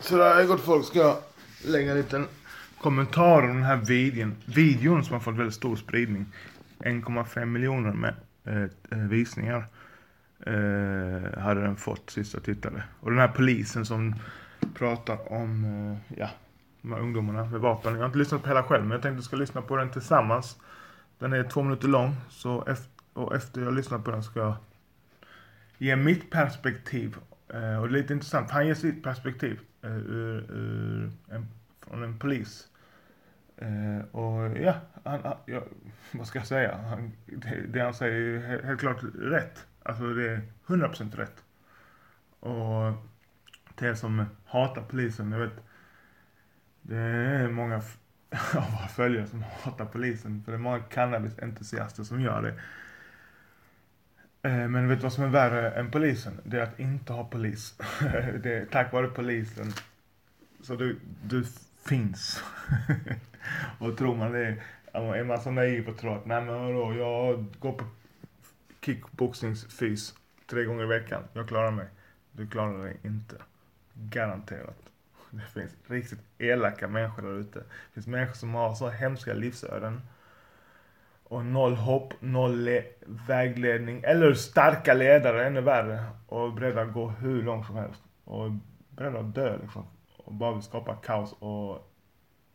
Sådär gott folk ska jag lägga en liten kommentar om den här videon, videon som har fått väldigt stor spridning. 1,5 miljoner med eh, eh, visningar eh, hade den fått sista tittare. Och den här polisen som pratar om eh, ja, de här ungdomarna med vapen. Jag har inte lyssnat på hela själv men jag tänkte att jag ska lyssna på den tillsammans. Den är två minuter lång så efter, och efter jag lyssnat på den ska jag ge mitt perspektiv. Eh, och det är lite intressant, han ger sitt perspektiv Eh, ur, ur en, från en polis. Eh, och ja, han, han, ja, vad ska jag säga? Han, det, det han säger är helt, helt klart rätt. Alltså det är 100% rätt. Och till er som hatar polisen, jag vet det är många av våra följare som hatar polisen. För det är många cannabisentusiaster som gör det. Eh, men vet du vad som är värre än polisen? Det är att inte ha polis. Det är tack vare polisen. Så du, du finns. och tror man det, är man så naiv och tror att nej men vadå, jag går på kickboxningsfys tre gånger i veckan. Jag klarar mig. Du klarar dig inte. Garanterat. Det finns riktigt elaka människor där ute. Det finns människor som har så hemska livsöden. Och noll hopp, noll le- vägledning. Eller starka ledare, ännu värre. Och beredda att gå hur långt som helst. Och beredda att dö liksom. Och bara vill skapa kaos och...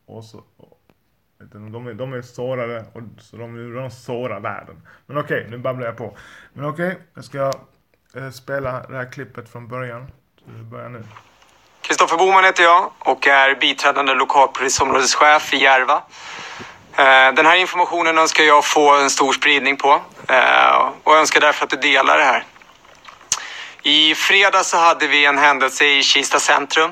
Och så... Och, du, de, är, de är sårade, och, så de, de sårar världen. Men okej, nu babblar jag på. Men okej, jag ska eh, spela det här klippet från början. Så vi börjar nu. Kristoffer Boman heter jag och är biträdande lokalpolisområdeschef i Järva. Eh, den här informationen önskar jag få en stor spridning på eh, och önskar därför att du delar det här. I fredags så hade vi en händelse i Kista centrum.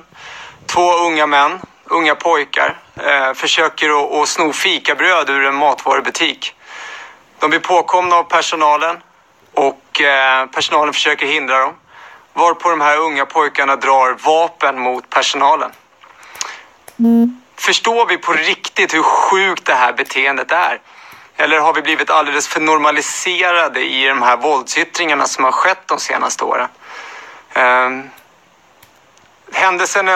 Två unga män, unga pojkar, eh, försöker att, sno fikabröd ur en matvarubutik. De blir påkomna av personalen och personalen försöker hindra dem. Varpå de här unga pojkarna drar vapen mot personalen. Mm. Förstår vi på riktigt hur sjukt det här beteendet är? Eller har vi blivit alldeles för normaliserade i de här våldsyttringarna som har skett de senaste åren? Ehm, Händelsen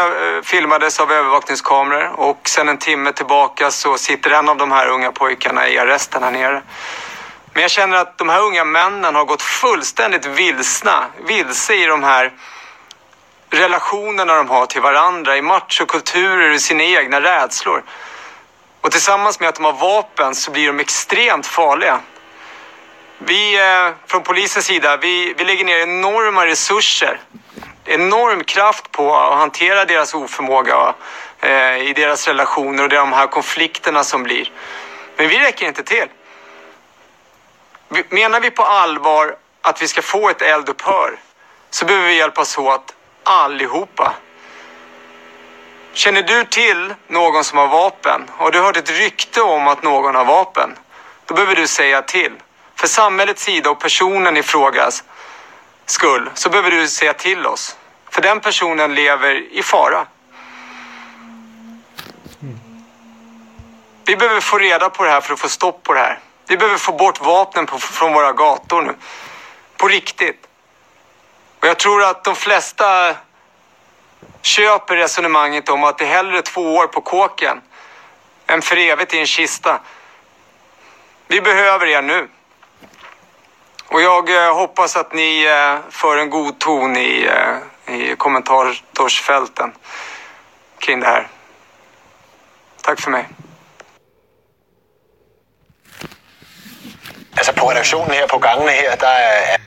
filmades av övervakningskameror och sen en timme tillbaka så sitter en av de här unga pojkarna i arresten här nere. Men jag känner att de här unga männen har gått fullständigt vilsna, vilse i de här relationerna de har till varandra, i machokulturer, och sina egna rädslor. Och tillsammans med att de har vapen så blir de extremt farliga. Vi eh, från polisens sida, vi, vi lägger ner enorma resurser, enorm kraft på att hantera deras oförmåga eh, i deras relationer och de här konflikterna som blir. Men vi räcker inte till. Menar vi på allvar att vi ska få ett eldupphör så behöver vi hjälpas åt allihopa. Känner du till någon som har vapen och du har hört ett rykte om att någon har vapen, då behöver du säga till. För samhällets sida och personen i frågas skull så behöver du säga till oss. För den personen lever i fara. Vi behöver få reda på det här för att få stopp på det här. Vi behöver få bort vapnen på, från våra gator nu. På riktigt. Och jag tror att de flesta köper resonemanget om att det är hellre två år på kåken än för evigt i en kista. Vi behöver er nu. Och jag eh, hoppas att ni eh, för en god ton i, eh, i kommentarsfälten kring det här. Tack för mig. Altså på redaktionen her på gangene her, der er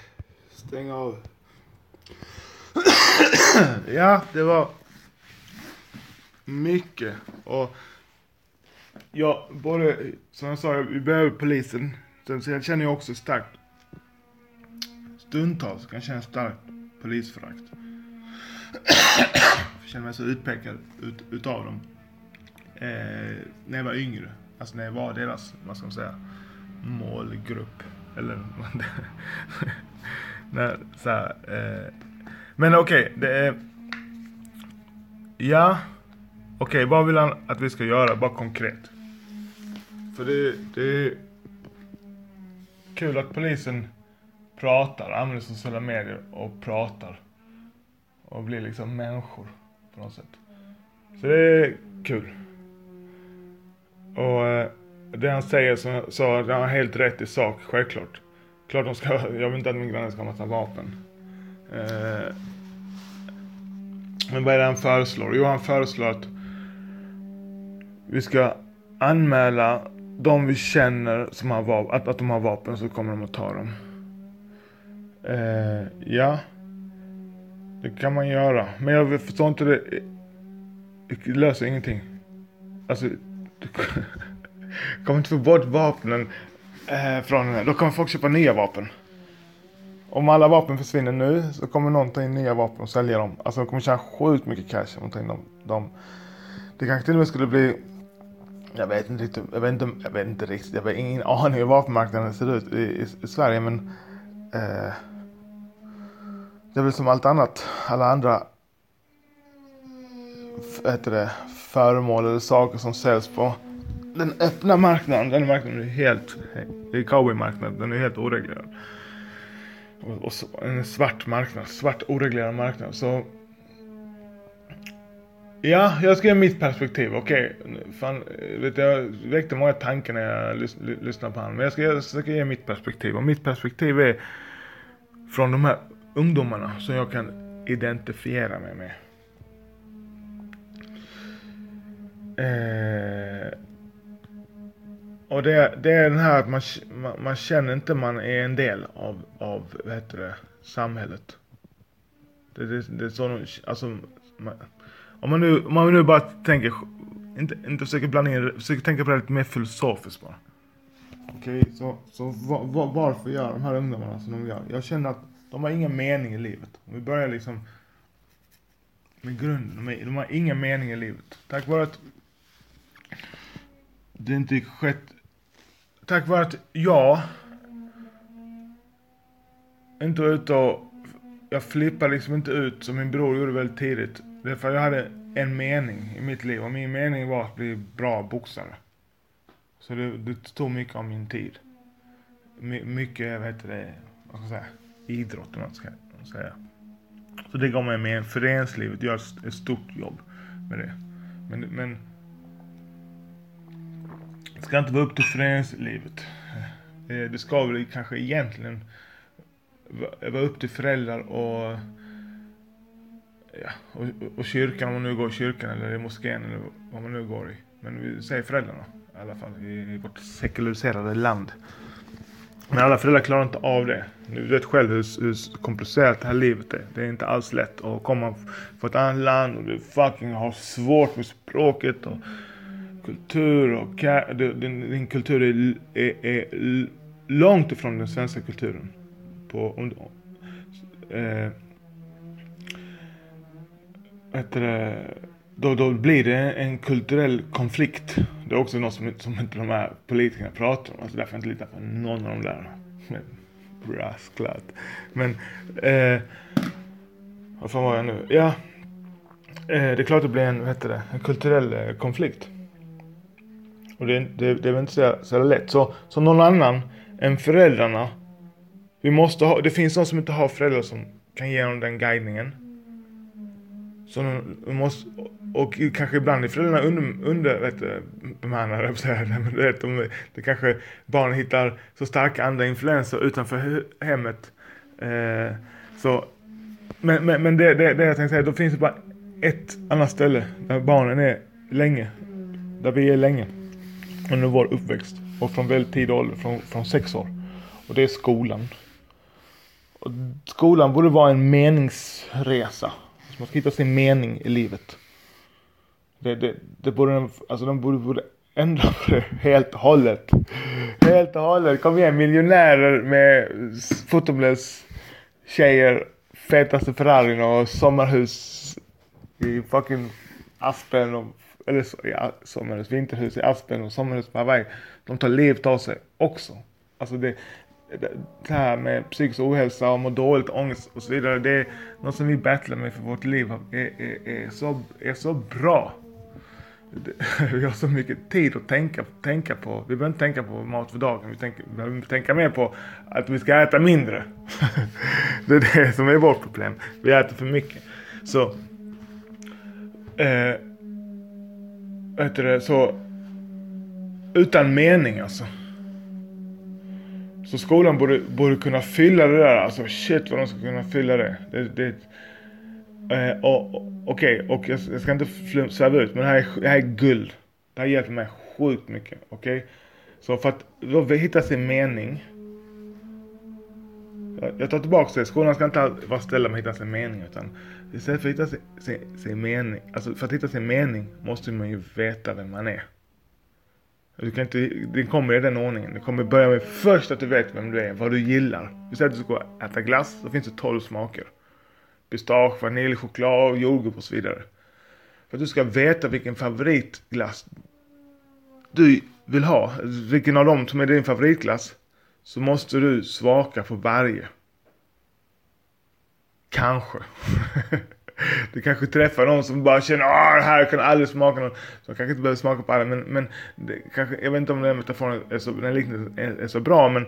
Stäng av. ja, det var mycket. Och jag, både som jag sa, vi behöver polisen. Sen så jag känner jag också starkt, stundtals kan jag känna starkt polisförakt. jag känner mig så utpekad ut, utav dem. Eh, när jag var yngre. Alltså när jag var deras, vad ska man säga, målgrupp. Eller när, så här, eh, men okej, det är... Ja. Okej, vad vill han att vi ska göra? Bara konkret. För det, det är kul att polisen pratar, använder sociala medier och pratar. Och blir liksom människor på något sätt. Så det är kul. Och eh, det han säger så, så det har han helt rätt i sak, självklart. Klart de ska, jag vill inte att min granne ska ha massa vapen. Eh, men vad är det han föreslår? Jo, han föreslår att vi ska anmäla de vi känner som har vapen, att, att de har vapen så kommer de att ta dem. Eh, ja. Det kan man göra. Men jag förstår inte det. Det löser ingenting. Alltså. Du kommer inte få bort vapnen eh, från Då kommer folk köpa nya vapen. Om alla vapen försvinner nu så kommer någon ta in nya vapen och sälja dem. Alltså de kommer tjäna sjukt mycket cash om de tar in dem. De, Det kanske till och med skulle bli jag vet inte riktigt, jag vet inte, jag vet inte riktigt, jag har ingen aning hur vapenmarknaden ser ut i, i, i Sverige men eh, det är väl som allt annat, alla andra vad heter det, föremål eller saker som säljs på den öppna marknaden. Den marknaden är helt, det är cowboymarknaden, den är helt oreglerad. Och, och en svart marknad, svart oreglerad marknad. Så Ja, jag ska ge mitt perspektiv. Okej, okay. fan, vet jag väckte många tankar när jag lys lyssnade på honom. Men jag ska, jag ska ge mitt perspektiv. Och mitt perspektiv är från de här ungdomarna som jag kan identifiera mig med. Eh, och det, det, är den här att man, man, man, känner inte man är en del av, av vad heter det, samhället. Det, det, det är så, alltså, man, om man nu, om man nu bara tänker, inte, inte försöker blanda in, försöker tänka på det lite mer filosofiskt bara. Okej, okay, så, så var, var, varför gör de här ungdomarna som de gör? Jag känner att de har ingen mening i livet. Om vi börjar liksom med grunden. De, de har ingen mening i livet. Tack vare att det inte skett. Tack vare att jag inte var ute och jag flippade liksom inte ut som min bror gjorde väldigt tidigt. Det är för att jag hade en mening i mitt liv och min mening var att bli bra boxare. Så det, det tog mycket av min tid. My, mycket, vad heter det, vad ska jag säga, idrott om man ska säga. Så det gav mig med föreningslivet gör ett stort jobb med det. Men, men det ska inte vara upp till föreningslivet. Eh, det ska väl kanske egentligen vara upp till föräldrar och ja, och, och kyrkan, om man nu går i kyrkan eller i moskén eller vad man nu går i. Men vi säger föräldrarna i alla fall i, i vårt sekulariserade land. Men alla föräldrar klarar inte av det. Du vet själv hur, hur komplicerat det här livet är. Det är inte alls lätt att komma från ett annat land och du fucking har svårt med språket och kultur och din, din kultur är, är, är, långt ifrån den svenska kulturen. På, om, eh, det, då, då blir det en kulturell konflikt. Det är också något som, som inte de här politikerna pratar om. Alltså därför jag inte litar på någon av de där. Brasklatt. Men, eh, vad fan var jag nu? Ja, eh, det är klart det blir en, vad heter det, en kulturell eh, konflikt. Och det, det, det är väl inte så, så lätt. Så, så någon annan än föräldrarna. Vi måste ha, det finns någon som inte har föräldrar som kan ge dem den guidningen. Så de måste, och kanske ibland är föräldrarna under, under det, de, det kanske barnen hittar så starka andra influenser utanför hemmet. Eh, så, men men, men det, det, det jag tänkte säga, då finns det bara ett annat ställe där barnen är länge. Där vi är länge. Under vår uppväxt. Och från väldigt tidig ålder, från, från sex år. Och det är skolan. Och skolan borde vara en meningsresa man ska hitta sin mening i livet. Det, det, det borde, alltså de borde, borde ändra på det helt och hållet. Helt och hållet. Kom igen, miljonärer med fotobless tjejer, fetaste Ferrarin och sommarhus i fucking Aspen och eller så, ja, sommarhus, vinterhus i Aspen och sommarhus på Hawaii. De tar livet av sig också. Alltså det, det här med psykisk ohälsa och må dåligt, ångest och så vidare. Det är något som vi battlar med för vårt liv är, är, är, så, är så bra. Vi har så mycket tid att tänka, tänka på. Vi behöver inte tänka på mat för dagen. Vi, tänker, vi behöver tänka mer på att vi ska äta mindre. Det är det som är vårt problem. Vi äter för mycket. Så eh, vad heter det, så utan mening alltså. Så skolan borde, borde kunna fylla det där, alltså shit vad de ska kunna fylla det. det, det eh, Okej, okay, Okej, och jag, jag ska inte sväva ut, men det här, är, det här är guld. Det här hjälper mig sjukt mycket, okej? Så för att då hitta sin mening. Jag, jag tar tillbaka det, skolan ska inte vara ställa med att hitta sin mening, utan istället för att hitta sin, sin, sin mening, alltså för att hitta sin mening måste man ju veta vem man är. Du kan inte, det kommer i den ordningen. Det kommer börja med först att du vet vem du är, vad du gillar. Vi säger att du ska äta glass, då finns det 12 smaker. Pistage, vanilj, choklad, jordgubb och så vidare. För att du ska veta vilken favoritglass du vill ha, vilken av dem som är din favoritglass, så måste du smaka på varje. Kanske. Du kanske träffar någon som bara känner att det här kan aldrig smaka någon. Som kanske inte behöver smaka på alla men, men det, kanske, jag vet inte om den metaforen är så, den liknelsen är, är, så bra men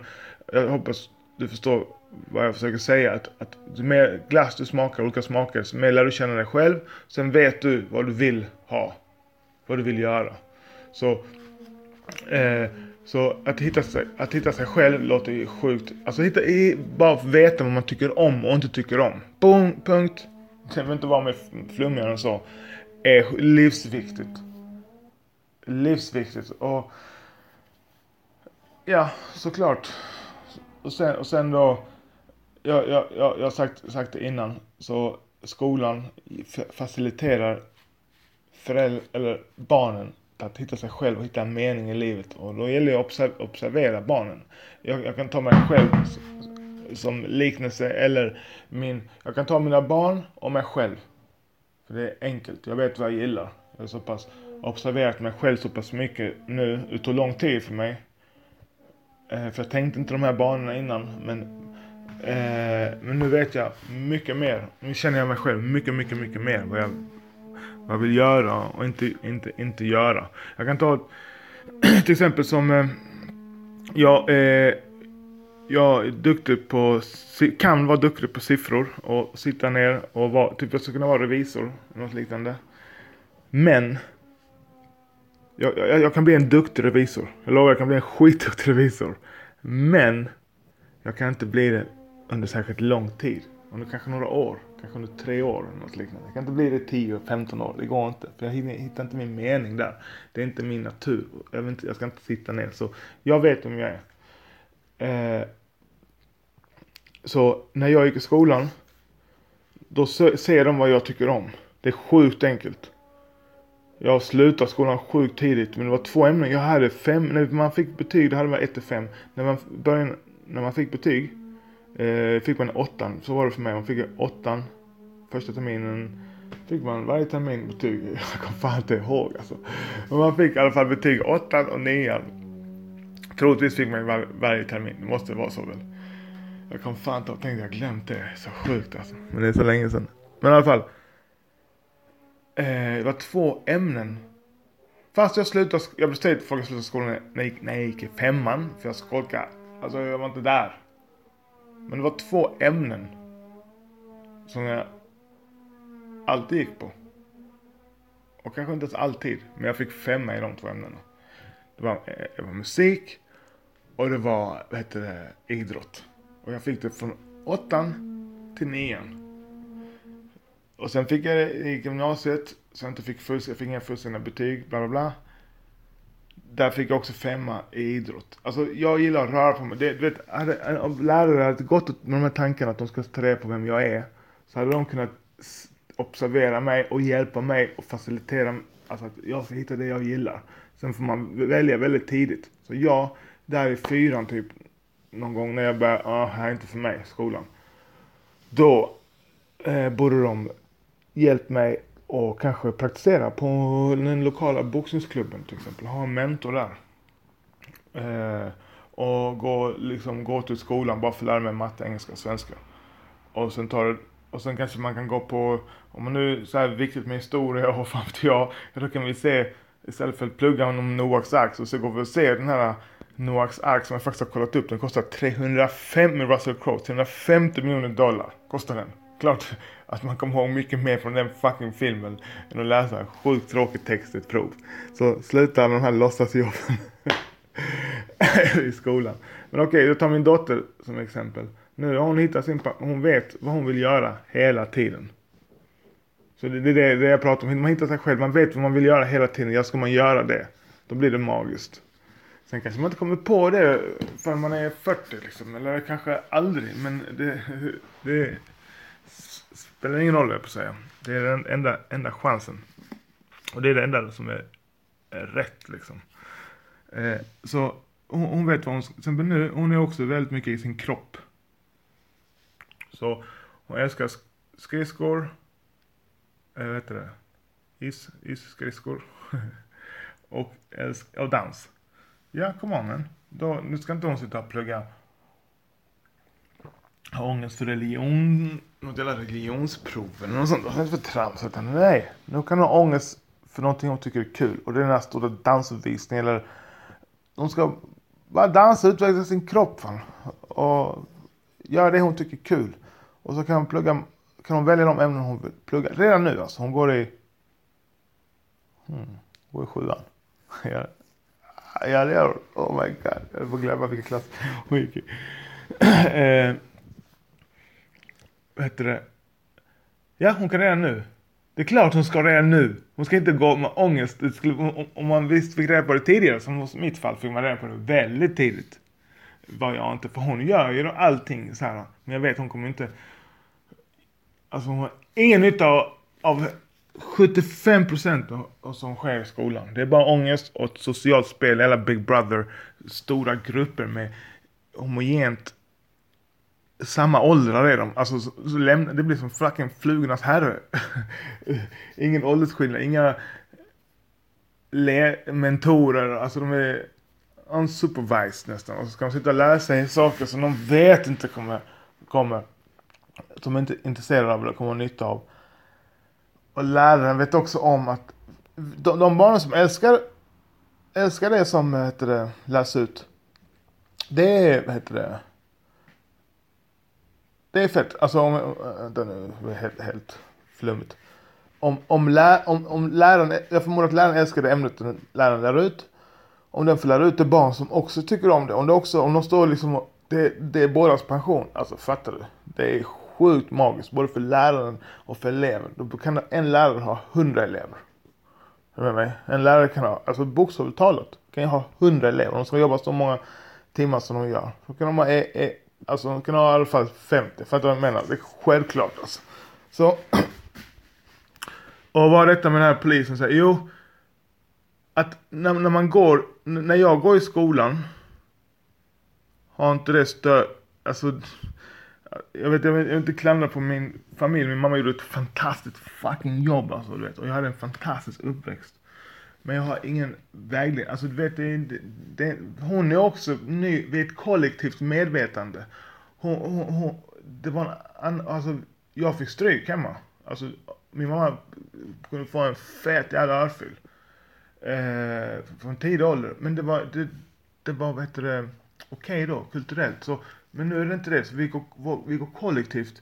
jag hoppas du förstår vad jag försöker säga. Att, att ju mer glass du smakar, olika smaker, så mer lär du känna dig själv. Sen vet du vad du vill ha. Vad du vill göra. Så, eh, så att, hitta sig, att hitta sig själv låter ju sjukt. Alltså hitta, bara veta vad man tycker om och inte tycker om. Boom, punkt. Det behöver inte vara mer flummigare än så. Är livsviktigt. Livsviktigt. Och ja, såklart. Och sen, och sen då. Jag, jag, jag, jag har sagt, sagt det innan. Så skolan faciliterar föräldrar, eller barnen att hitta sig själv och hitta en mening i livet. Och då gäller det att observera barnen. Jag, jag kan ta mig själv som liknelse eller min, jag kan ta mina barn och mig själv. För det är enkelt, jag vet vad jag gillar. Jag har så pass observerat mig själv så pass mycket nu, det tog lång tid för mig. Eh, för jag tänkte inte de här banorna innan men, eh, men nu vet jag mycket mer. Nu känner jag mig själv mycket, mycket, mycket mer vad jag, vad jag vill göra och inte, inte, inte göra. Jag kan ta till exempel som eh, jag eh, jag är duktig på, kan vara duktig på siffror och sitta ner och vara, typ jag skulle kunna vara revisor, något liknande. Men, jag, jag, jag, kan bli en duktig revisor. Jag lovar, jag kan bli en skitduktig revisor. Men, jag kan inte bli det under särskilt lång tid. Under kanske några år, kanske under tre år eller något liknande. Jag kan inte bli det 10-15 år, det går inte. För jag hittar inte min mening där. Det är inte min natur. Jag, inte, jag ska inte sitta ner. Så jag vet vem jag är. Eh, så när jag gick i skolan, då ser de vad jag tycker om. Det är sjukt enkelt. Jag slutade skolan sjukt tidigt, men det var två ämnen. Jag hade fem, när man fick betyg, då hade man 1 till 5. När man började, när man fick betyg, eh, fick man åttan. Så var det för mig. Man fick åttan första terminen. Fick man varje termin betyg. Jag kommer fan inte ihåg alltså. Men man fick i alla fall betyg åttan och nian. Troligtvis fick man var, varje termin. Det måste vara så väl. Jag kom fan inte ihåg, tänkte jag glömt det. Så sjukt alltså. Men det är så länge sedan. Men i alla fall. Eh, det var två ämnen. Fast jag slutade, jag bestämde för att jag slutade skolan när jag, gick, när jag gick i femman. För jag skolkade. Alltså jag var inte där. Men det var två ämnen. Som jag alltid gick på. Och kanske inte ens alltid. Men jag fick femma i de två ämnena. Det var, eh, det var musik. Och det var, vad heter det, idrott. Och jag fick det från åttan till nian. Och sen fick jag det i gymnasiet. Så jag inte fick fusk, jag fick inga fullständiga betyg, bla bla bla. Där fick jag också femma i idrott. Alltså jag gillar att röra på mig. Det, du vet, hade, om lärare hade gått med de här tankarna att de ska ta reda på vem jag är. Så hade de kunnat observera mig och hjälpa mig och facilitera. Alltså att jag ska hitta det jag gillar. Sen får man välja väldigt tidigt. Så jag, där i fyran typ, någon gång när jag började, ah, här är inte för mig, skolan. Då eh, borde de hjälpt mig och kanske praktisera på den lokala boxningsklubben till exempel. Ha en mentor där. Eh, och gå, liksom, gå till skolan bara för att lära mig matte, engelska och svenska. Och sen tar och sen kanske man kan gå på, om man nu så här viktigt med historia och fram till jag, då kan vi se istället för att plugga om Noaks ark så, så går vi och ser den här Noaks ark som jag faktiskt har kollat upp. Den kostar 305 med Russell Crowe. 350 miljoner dollar kostar den klart att man kommer ihåg mycket mer från den fucking filmen än att läsa en sjukt tråkig text i ett prov. Så sluta med de här låtsasjobben i skolan. Men okej, okay, då tar min dotter som exempel. Nu har hon hittat sin hon vet vad hon vill göra hela tiden. Så det, är det, det jag pratar om, man hittar sig själv, man vet vad man vill göra hela tiden, ja ska man göra det. Då blir det magiskt. Sen kanske man inte kommer på det förrän man är 40 liksom, eller kanske aldrig. Men det, det spelar ingen roll, jag på att säga. Det är den enda, enda chansen. Och det är det enda som är, är rätt liksom. Eh, så hon, hon, vet vad hon, sen nu, hon är också väldigt mycket i sin kropp. Så hon älskar skridskor, Eh, vad heter det, is, isskridskor och, älsk, och dans. Ja, kom on man. Då, nu ska inte hon sitta och plugga ha ångest för religion, något jävla religionsprov eller något sånt. Det är för trams? Utan nej, nu kan hon ha ångest för någonting hon tycker är kul. Och det är den här stora dansuppvisningen eller hon ska bara dansa, och utveckla sin kropp fan. Och göra det hon tycker är kul. Och så kan hon plugga, kan hon välja de ämnen hon vill plugga. Redan nu alltså. Hon går i, hmm, går i sjuan. ja, ja det gör Oh my god. Jag får glömma vilken klass hon gick i. Eh, vad heter det? Ja, hon kan redan nu. Det är klart hon ska redan nu. Hon ska inte gå med ångest. Skulle, om, om man visst fick reda på det tidigare, som i mitt fall fick man reda på det väldigt tidigt. Var jag inte, för hon gör ju allting så här. Men jag vet hon kommer inte... Alltså hon har ingen nytta av, av 75 procent av vad som sker i skolan. Det är bara ångest och ett socialt spel, eller Big Brother. Stora grupper med homogent samma åldrar är de. Alltså så, så lämna, det blir som fucking flugornas herre. Ingen åldersskillnad, inga mentorer, alltså de är unsupervised nästan. Och så ska de sitta och lära sig saker som de vet inte kommer, kommer som de inte är intresserade av eller kommer ha nytta av. Och läraren vet också om att de, de barnen som älskar, älskar det som heter det, läs ut. Det är, vad heter det, det är fett. Alltså om, Vänta är helt, helt flummigt. Om, om, lä, om, om läraren, jag förmodar att läraren älskar det ämnet läraren lär ut. Om den får lära ut det barn som också tycker om det. Om det också, om de står liksom, det, det är bådas pension. Alltså fattar du? Det är sjukt magiskt. Både för läraren och för eleven. Då kan en lärare ha hundra elever. Är med mig? En lärare kan ha, alltså bokstavligt talat, kan ju ha hundra elever. De ska jobba så många timmar som de gör. Då kan de ha e, e, Alltså hon kan ha i alla fall 50. Fattar du vad jag menar? Det är självklart alltså. Så. Och vad är detta med den här polisen säger? Jo. Att när, när man går, när jag går i skolan. Har inte det stöd, alltså. Jag vet, jag vill, jag vill inte klandra på min familj. Min mamma gjorde ett fantastiskt fucking jobb alltså du vet. Och jag hade en fantastisk uppväxt. Men jag har ingen vägledning. Alltså du vet, det, det, hon är också ny vid ett kollektivt medvetande. Hon, hon, hon, det var en, alltså, jag fick stryk hemma. Alltså, min mamma kunde få en fet jävla örfil. Eh, från tidig ålder. Men det var, det, det var, vad heter det, okej okay då, kulturellt. Så, men nu är det inte det, så vi går, vi går kollektivt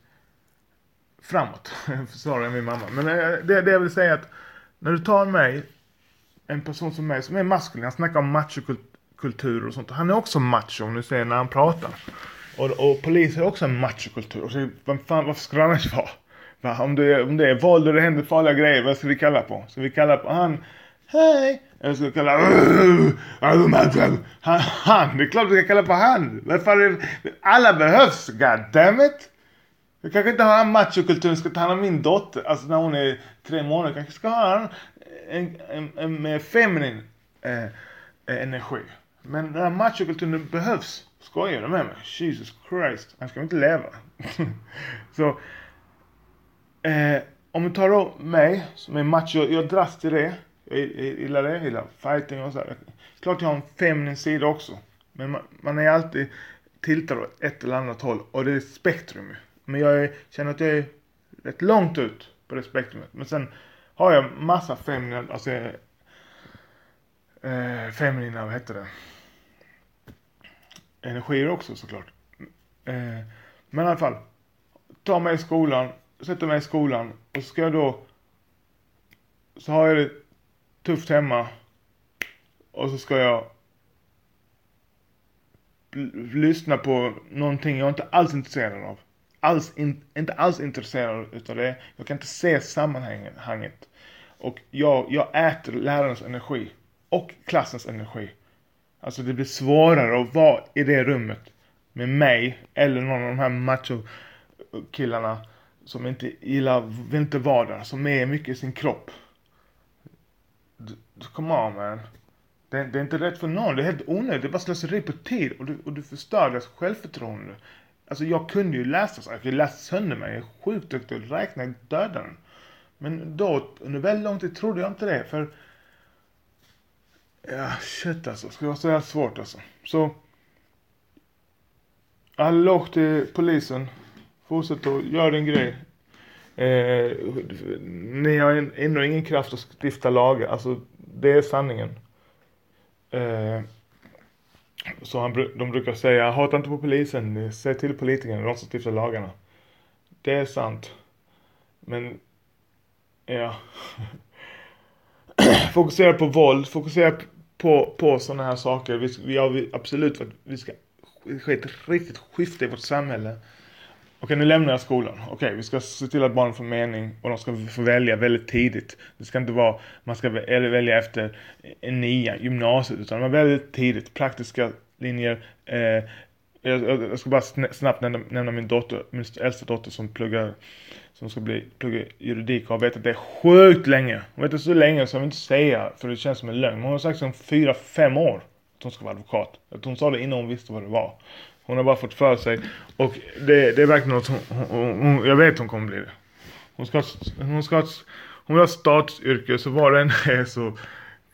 framåt. Försvarar min mamma. Men eh, det, det jag vill säga är att när du tar mig en person som mig som är maskulin. Han snackar om machokultur och sånt. Han är också macho om du ser när han pratar. Och, och polis är också en machokultur. Och så, vem fan, varför skulle det annars vara? Va? Om, det är, om det är våld och det händer farliga grejer, vad ska vi kalla på? Ska vi kalla på han Hej! Eller ska vi kalla äh, han, han, det är klart vi ska kalla på han. Varför alla behövs, goddammit. Jag kanske inte har machokulturen, ska ta hand om min dotter, alltså när hon är tre månader, Jag kanske ska ha en, en, en mer feminin eh, eh, energi. Men den här machokulturen behövs. Skojar du med mig? Jesus Christ. Han ska inte leva. så. Eh, om du tar då mig som är macho. Jag dras till det. Jag, gillar det. Jag gillar fighting och så här. Klart jag har en feminin sida också. Men man, man är alltid tiltad åt ett eller annat håll. Och det är spektrum ju. Men jag är, känner att jag är rätt långt ut på det spektrumet. Men sen har jag massa feminina, alltså eh, feminina, vad heter det? Energier också såklart. Eh, men i alla fall. Ta mig i skolan. sätter mig i skolan och så ska jag då så har jag det tufft hemma och så ska jag lyssna på någonting jag inte alls är intresserad av. Alls in, inte alls intresserad utav det. Jag kan inte se sammanhanget. Och jag, jag äter lärarens energi. Och klassens energi. Alltså det blir svårare att vara i det rummet med mig eller någon av de här macho killarna som inte gillar, vill inte vara där, som är mycket i sin kropp. Come on man. Det, det är inte rätt för någon, det är helt onödigt, det är bara slöseri på tid och du, och du förstör deras självförtroende. Alltså jag kunde ju läsa, så jag kunde läsa sönder mig, jag är sjukt duktig att räkna döden. Men då, under väldigt lång tid trodde jag inte det, för Ja, shit alltså. Ska vara så här svårt alltså. Så. All låg till polisen. Fortsätt att göra din grej. Eh, ni har ändå ingen kraft att stifta lagar. Alltså, det är sanningen. Eh, så han, de brukar säga, hata inte på polisen. Säg till politikerna, de som stiftar lagarna. Det är sant. Men, ja. fokusera på våld, fokusera på, på sådana här saker. Vi, vi har vi- absolut vi ska ske ett riktigt skifte i vårt samhälle. Okej, nu lämnar jag skolan. Okej, vi ska se till att barnen får mening och de ska få välja väldigt tidigt. Det ska inte vara, man ska välja efter en nia, gymnasiet, utan man väldigt tidigt. Praktiska linjer. Eh, jag, jag ska bara snabbt nämna, nämna min dotter, min äldsta dotter som pluggar som ska bli, plugga juridik och har vetat det sjukt länge. Hon vet det så länge så jag vill inte säga för det känns som en lögn. Men hon har sagt som fyra, fem år att hon ska vara advokat. Att hon sa det innan hon visste vad det var. Hon har bara fått för sig och det, det är verkligen något hon, hon, hon, jag vet hon kommer bli det. Hon ska, hon ska, hon vill ha statsyrke så var det än är så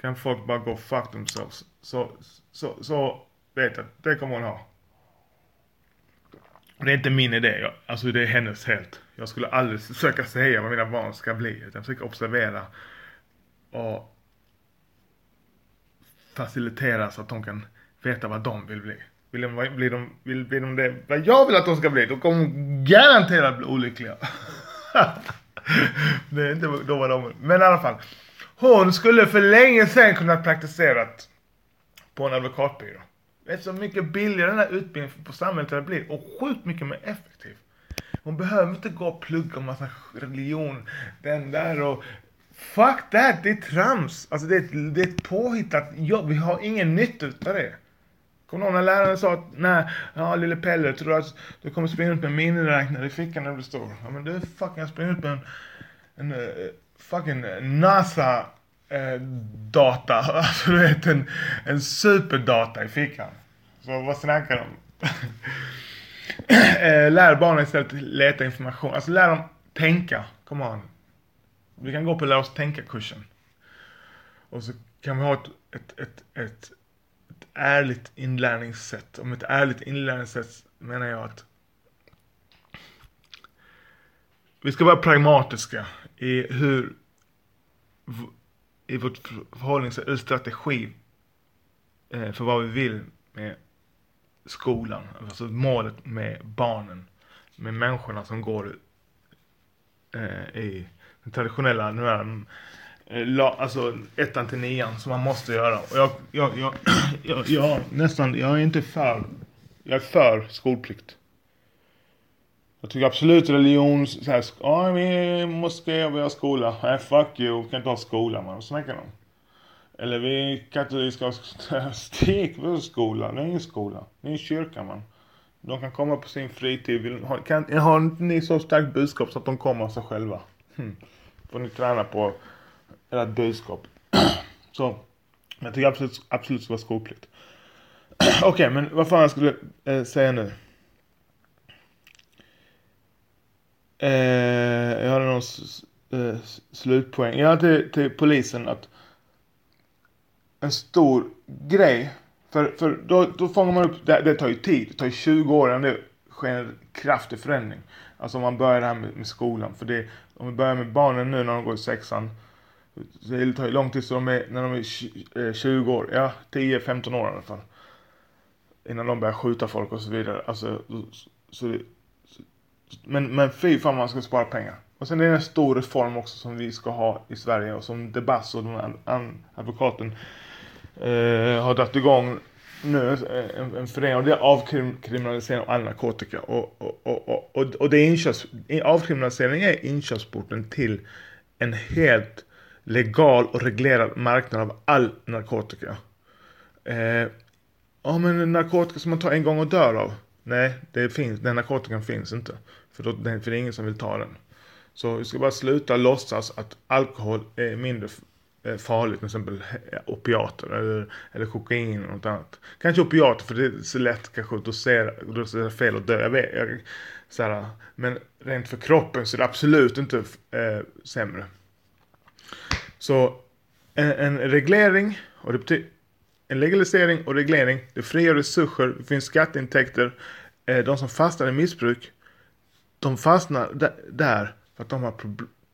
kan folk bara gå fuck themselves. Så, så, så vet jag, det kommer hon ha. Det är inte min idé, jag, alltså det är hennes helt. Jag skulle aldrig försöka säga vad mina barn ska bli, utan jag försöker observera och facilitera så att de kan veta vad de vill bli. Vill de, blir de, vill, vill de det vad jag vill att de ska bli, då kommer de garanterat bli olyckliga. det är inte då var de, men i alla fall. Hon skulle för länge sedan kunna praktiserat på en advokatbyrå. Det är så mycket billigare den här utbildningen på samhället det blir och sjukt mycket mer effektiv. Hon behöver inte gå och plugga massa religion, den där och Fuck that, det är trams. Alltså det är, ett- det är ett påhittat jobb, vi har ingen nytta utav det. Kommer du ihåg när läraren sa att nej, ja lille Pelle, tror du att du kommer springa ut med en miniräknare i fickan när du blir stor? Ja men du fucking jag springer ut med en, en uh, fucking eh, NASA eh, data, alltså du vet en, en superdata i fickan. Så vad snackar de om? uh, lär barnen istället leta information, alltså lär dem tänka, come on. Vi kan gå på lär oss tänka-kursen. Och så kan vi ha ett, ett, ett, ett ärligt inlärningssätt. Om ett ärligt inlärningssätt menar jag att vi ska vara pragmatiska i hur i vårt förhållningssätt, eller strategi eh, för vad vi vill med skolan. Alltså målet med barnen, med människorna som går eh, i den traditionella, nu är den, Eh, la, alltså ettan till nian som man måste göra. Och jag, jag, jag, jag, jag, nästan, jag är inte för, jag är för skolplikt. Jag tycker absolut religion, så här, ja vi måste vi har skola. Nej fuck you, vi kan inte ha skola man, vad snackar de? Eller vi katolska ha stek, vi är skola? Det är ingen skola, det är en kyrka man. De kan komma på sin fritid, vill, har, kan, har inte ni så starkt budskap så att de kommer av sig själva? Hmm. Får ni träna på ert budskap. så, jag tycker absolut, absolut ska vara skolplikt. Okej, men vad fan jag skulle eh, säga nu? Eh, jag hade någon s- eh, s- slutpoäng. Jag till, till polisen att en stor grej. För, för då, då fångar man upp, det, det tar ju tid. Det tar ju 20 år innan det sker en kraftig förändring. Alltså om man börjar det här med, med skolan. För det, om vi börjar med barnen nu när de går i sexan. Så det tar ju lång tid så de är, när de är 20 eh, år, ja 10-15 år i alla fall. Innan de börjar skjuta folk och så vidare. Alltså, så, så, så Men, men fy fan man ska spara pengar. Och sen är det en stor reform också som vi ska ha i Sverige och som Debass och den här advokaten eh, har dragit igång nu eh, en, en förening och det är avkriminalisering av all narkotika. Och, och, och, och, och, och det är inköps, avkriminalisering är inkörsporten till en helt legal och reglerad marknad av all narkotika. Eh, ja men narkotika som man tar en gång och dör av. Nej, det finns, den narkotikan finns inte. För, då, för det är ingen som vill ta den. Så vi ska bara sluta låtsas att alkohol är mindre eh, farligt, till exempel eh, opiater eller, eller kokain eller något annat. Kanske opiater för det är så lätt kanske att dosera, dosera fel och dö. Jag vet, jag, så här, men rent för kroppen så är det absolut inte eh, sämre. Så en, en reglering, och det betyder en legalisering och reglering, det frigör resurser, det finns skatteintäkter. Eh, de som fastnar i missbruk, de fastnar där för att de har,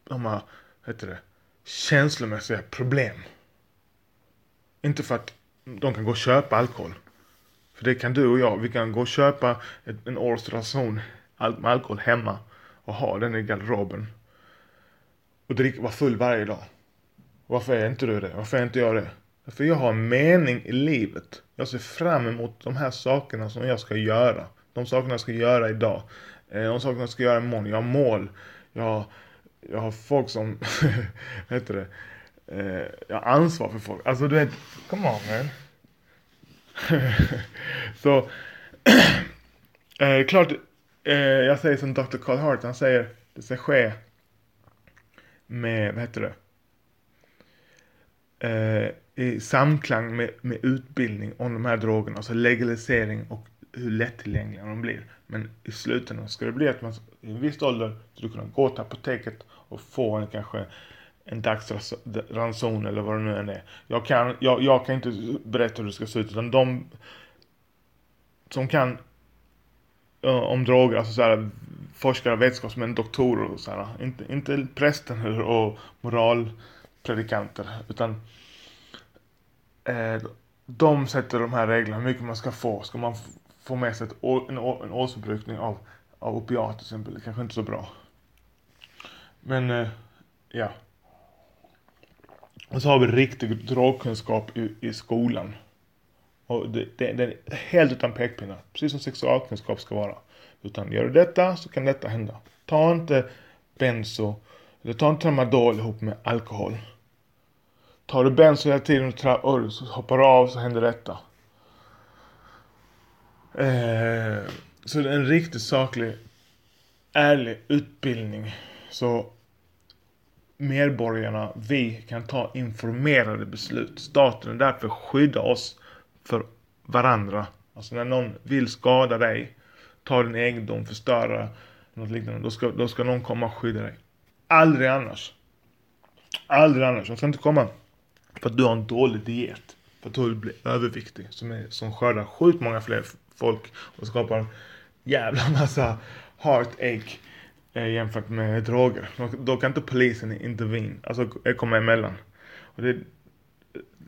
de har heter det, känslomässiga problem. Inte för att de kan gå och köpa alkohol. För det kan du och jag. Vi kan gå och köpa en års ranson med alkohol hemma och ha den i garderoben. Och dricka, vara full varje dag. Varför är inte du det? Varför är inte jag det? För jag har en mening i livet. Jag ser fram emot de här sakerna som jag ska göra. De sakerna jag ska göra idag. Eh, de sakerna jag ska göra imorgon. Jag har mål. Jag har, jag har folk som, vad heter det? Eh, jag har ansvar för folk. Alltså du vet, come on man. Så, eh, klart, eh, jag säger som Dr. Carl Hart, han säger det ska ske med, vad heter det? Eh, i samklang med, med utbildning om de här drogerna, alltså legalisering och hur lättillgängliga de blir. Men i slutändan ska det bli att man i en viss ålder skulle kunna gå till apoteket och få en kanske en dagsranson eller vad det nu än är. Jag kan, jag, jag kan inte berätta hur det ska se ut utan de som kan uh, om droger, alltså såhär forskare, vetenskapsmän, doktorer och såhär. Inte, inte prästen och predikanter, utan eh, de sätter de här reglerna, hur mycket man ska få. Ska man få med sig ett, en, en årsförbrukning av, av opiater till exempel, det kanske inte är så bra. Men, eh, ja. Och så har vi riktig drogkunskap i, i skolan. Och det, det, det, är helt utan pekpinnar. Precis som sexualkunskap ska vara. Utan gör du detta så kan detta hända. Ta inte benzo, eller ta inte tramadol ihop med alkohol. Tar du benzo hela tiden och, och så hoppar av så händer detta. Eh, så det är en riktigt saklig, ärlig utbildning. Så medborgarna, vi kan ta informerade beslut. Staten är därför skydda oss för varandra. Alltså när någon vill skada dig, ta din egendom, förstöra något liknande. Då ska, då ska någon komma och skydda dig. Aldrig annars. Aldrig annars. De ska inte komma för att du har en dålig diet. För att du blir överviktig. Som, är, som skördar sjukt många fler folk och skapar en jävla massa heartache eh, jämfört med droger. Då, då kan inte polisen intervin, alltså eh, komma emellan. Och det,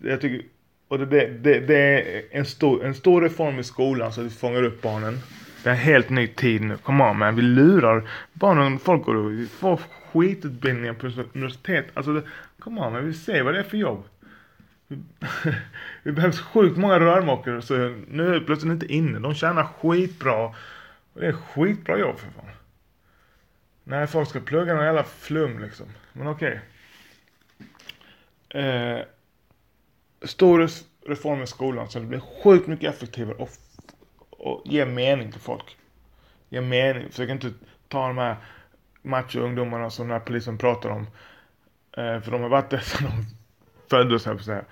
jag tycker, och det, det, det är en stor, en stor reform i skolan så att vi fångar upp barnen. Det är en helt ny tid nu. Kom on man, vi lurar barnen. Folk går och får skitutbildningar på universitet. Alltså, kom on man, vi ser vad det är för jobb. Det behövs sjukt många rörmokare så nu är det plötsligt inte inne. De tjänar skitbra. Och det är skitbra jobb för fan. Nej, folk ska plugga någon jävla flum liksom. Men okej. Okay. Eh, stor reform i skolan så det blir sjukt mycket effektivare och, och ge mening till folk. Ge mening. Försök inte ta de här macho-ungdomarna som den här polisen pratar om. Eh, för de har varit det sedan de föddes, här på säga.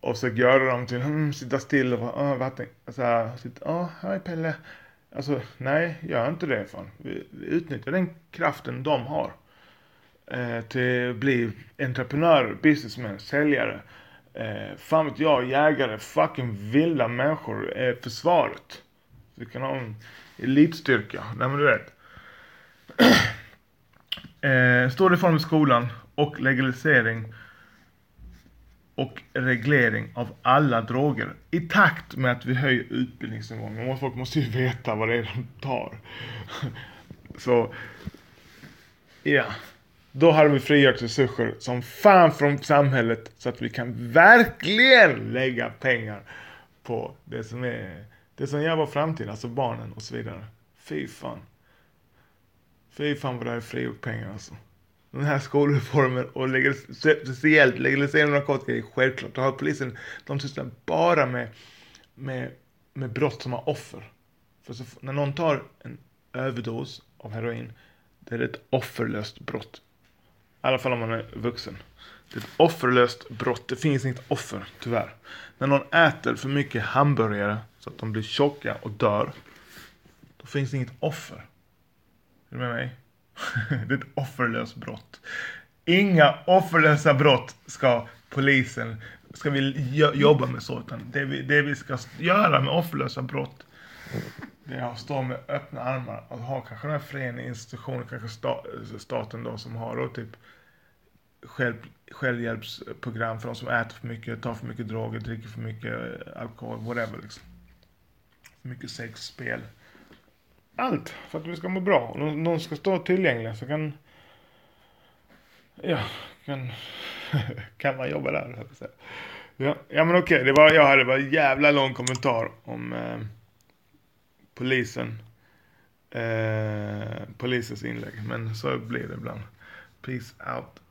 Och försökt göra dem till, hmm, sitta still och bara, oh, vatten, så här, sitta, ja, hej Pelle. Alltså, nej, gör inte det fan. Vi, vi utnyttjar den kraften de har. Eh, till att bli entreprenörer, businessmen, säljare. Eh, fan vet jag, jägare, fucking vilda människor. Eh, försvaret. Så vi kan ha en elitstyrka. Nej men du vet. eh, stor reform i skolan och legalisering och reglering av alla droger i takt med att vi höjer utbildningsnivån. Folk måste ju veta vad det är de tar. Så, ja. Då hade vi frigjort resurser som fan från samhället så att vi kan verkligen lägga pengar på det som är det som gör vår framtid, alltså barnen och så vidare. Fy fan. Fy fan vad det här är frigjort pengar alltså. Den här skolreformen och speciellt legalisering av narkotika är självklart. Då har polisen, de sysslar bara med, med, med brott som har offer. För så, när någon tar en överdos av heroin, det är ett offerlöst brott. I alla fall om man är vuxen. Det är ett offerlöst brott. Det finns inget offer, tyvärr. När någon äter för mycket hamburgare så att de blir tjocka och dör. Då finns det inget offer. Är du med mig? Det är ett offerlöst brott. Inga offerlösa brott ska polisen, ska vi jobba med så. Utan det vi, det vi ska göra med offerlösa brott det är att stå med öppna armar och ha kanske den här föreningen, institutionen, kanske staten då som har då typ själv, självhjälpsprogram för de som äter för mycket, tar för mycket droger, dricker för mycket alkohol, whatever liksom. För mycket sex, spel. Allt för att vi ska må bra. Och någon ska stå tillgänglig så kan... Ja, kan... kan man jobba där, så Ja, ja men okej, det var, jag hade bara en jävla lång kommentar om eh, polisen. Eh, polisens inlägg. Men så blir det ibland. Peace out.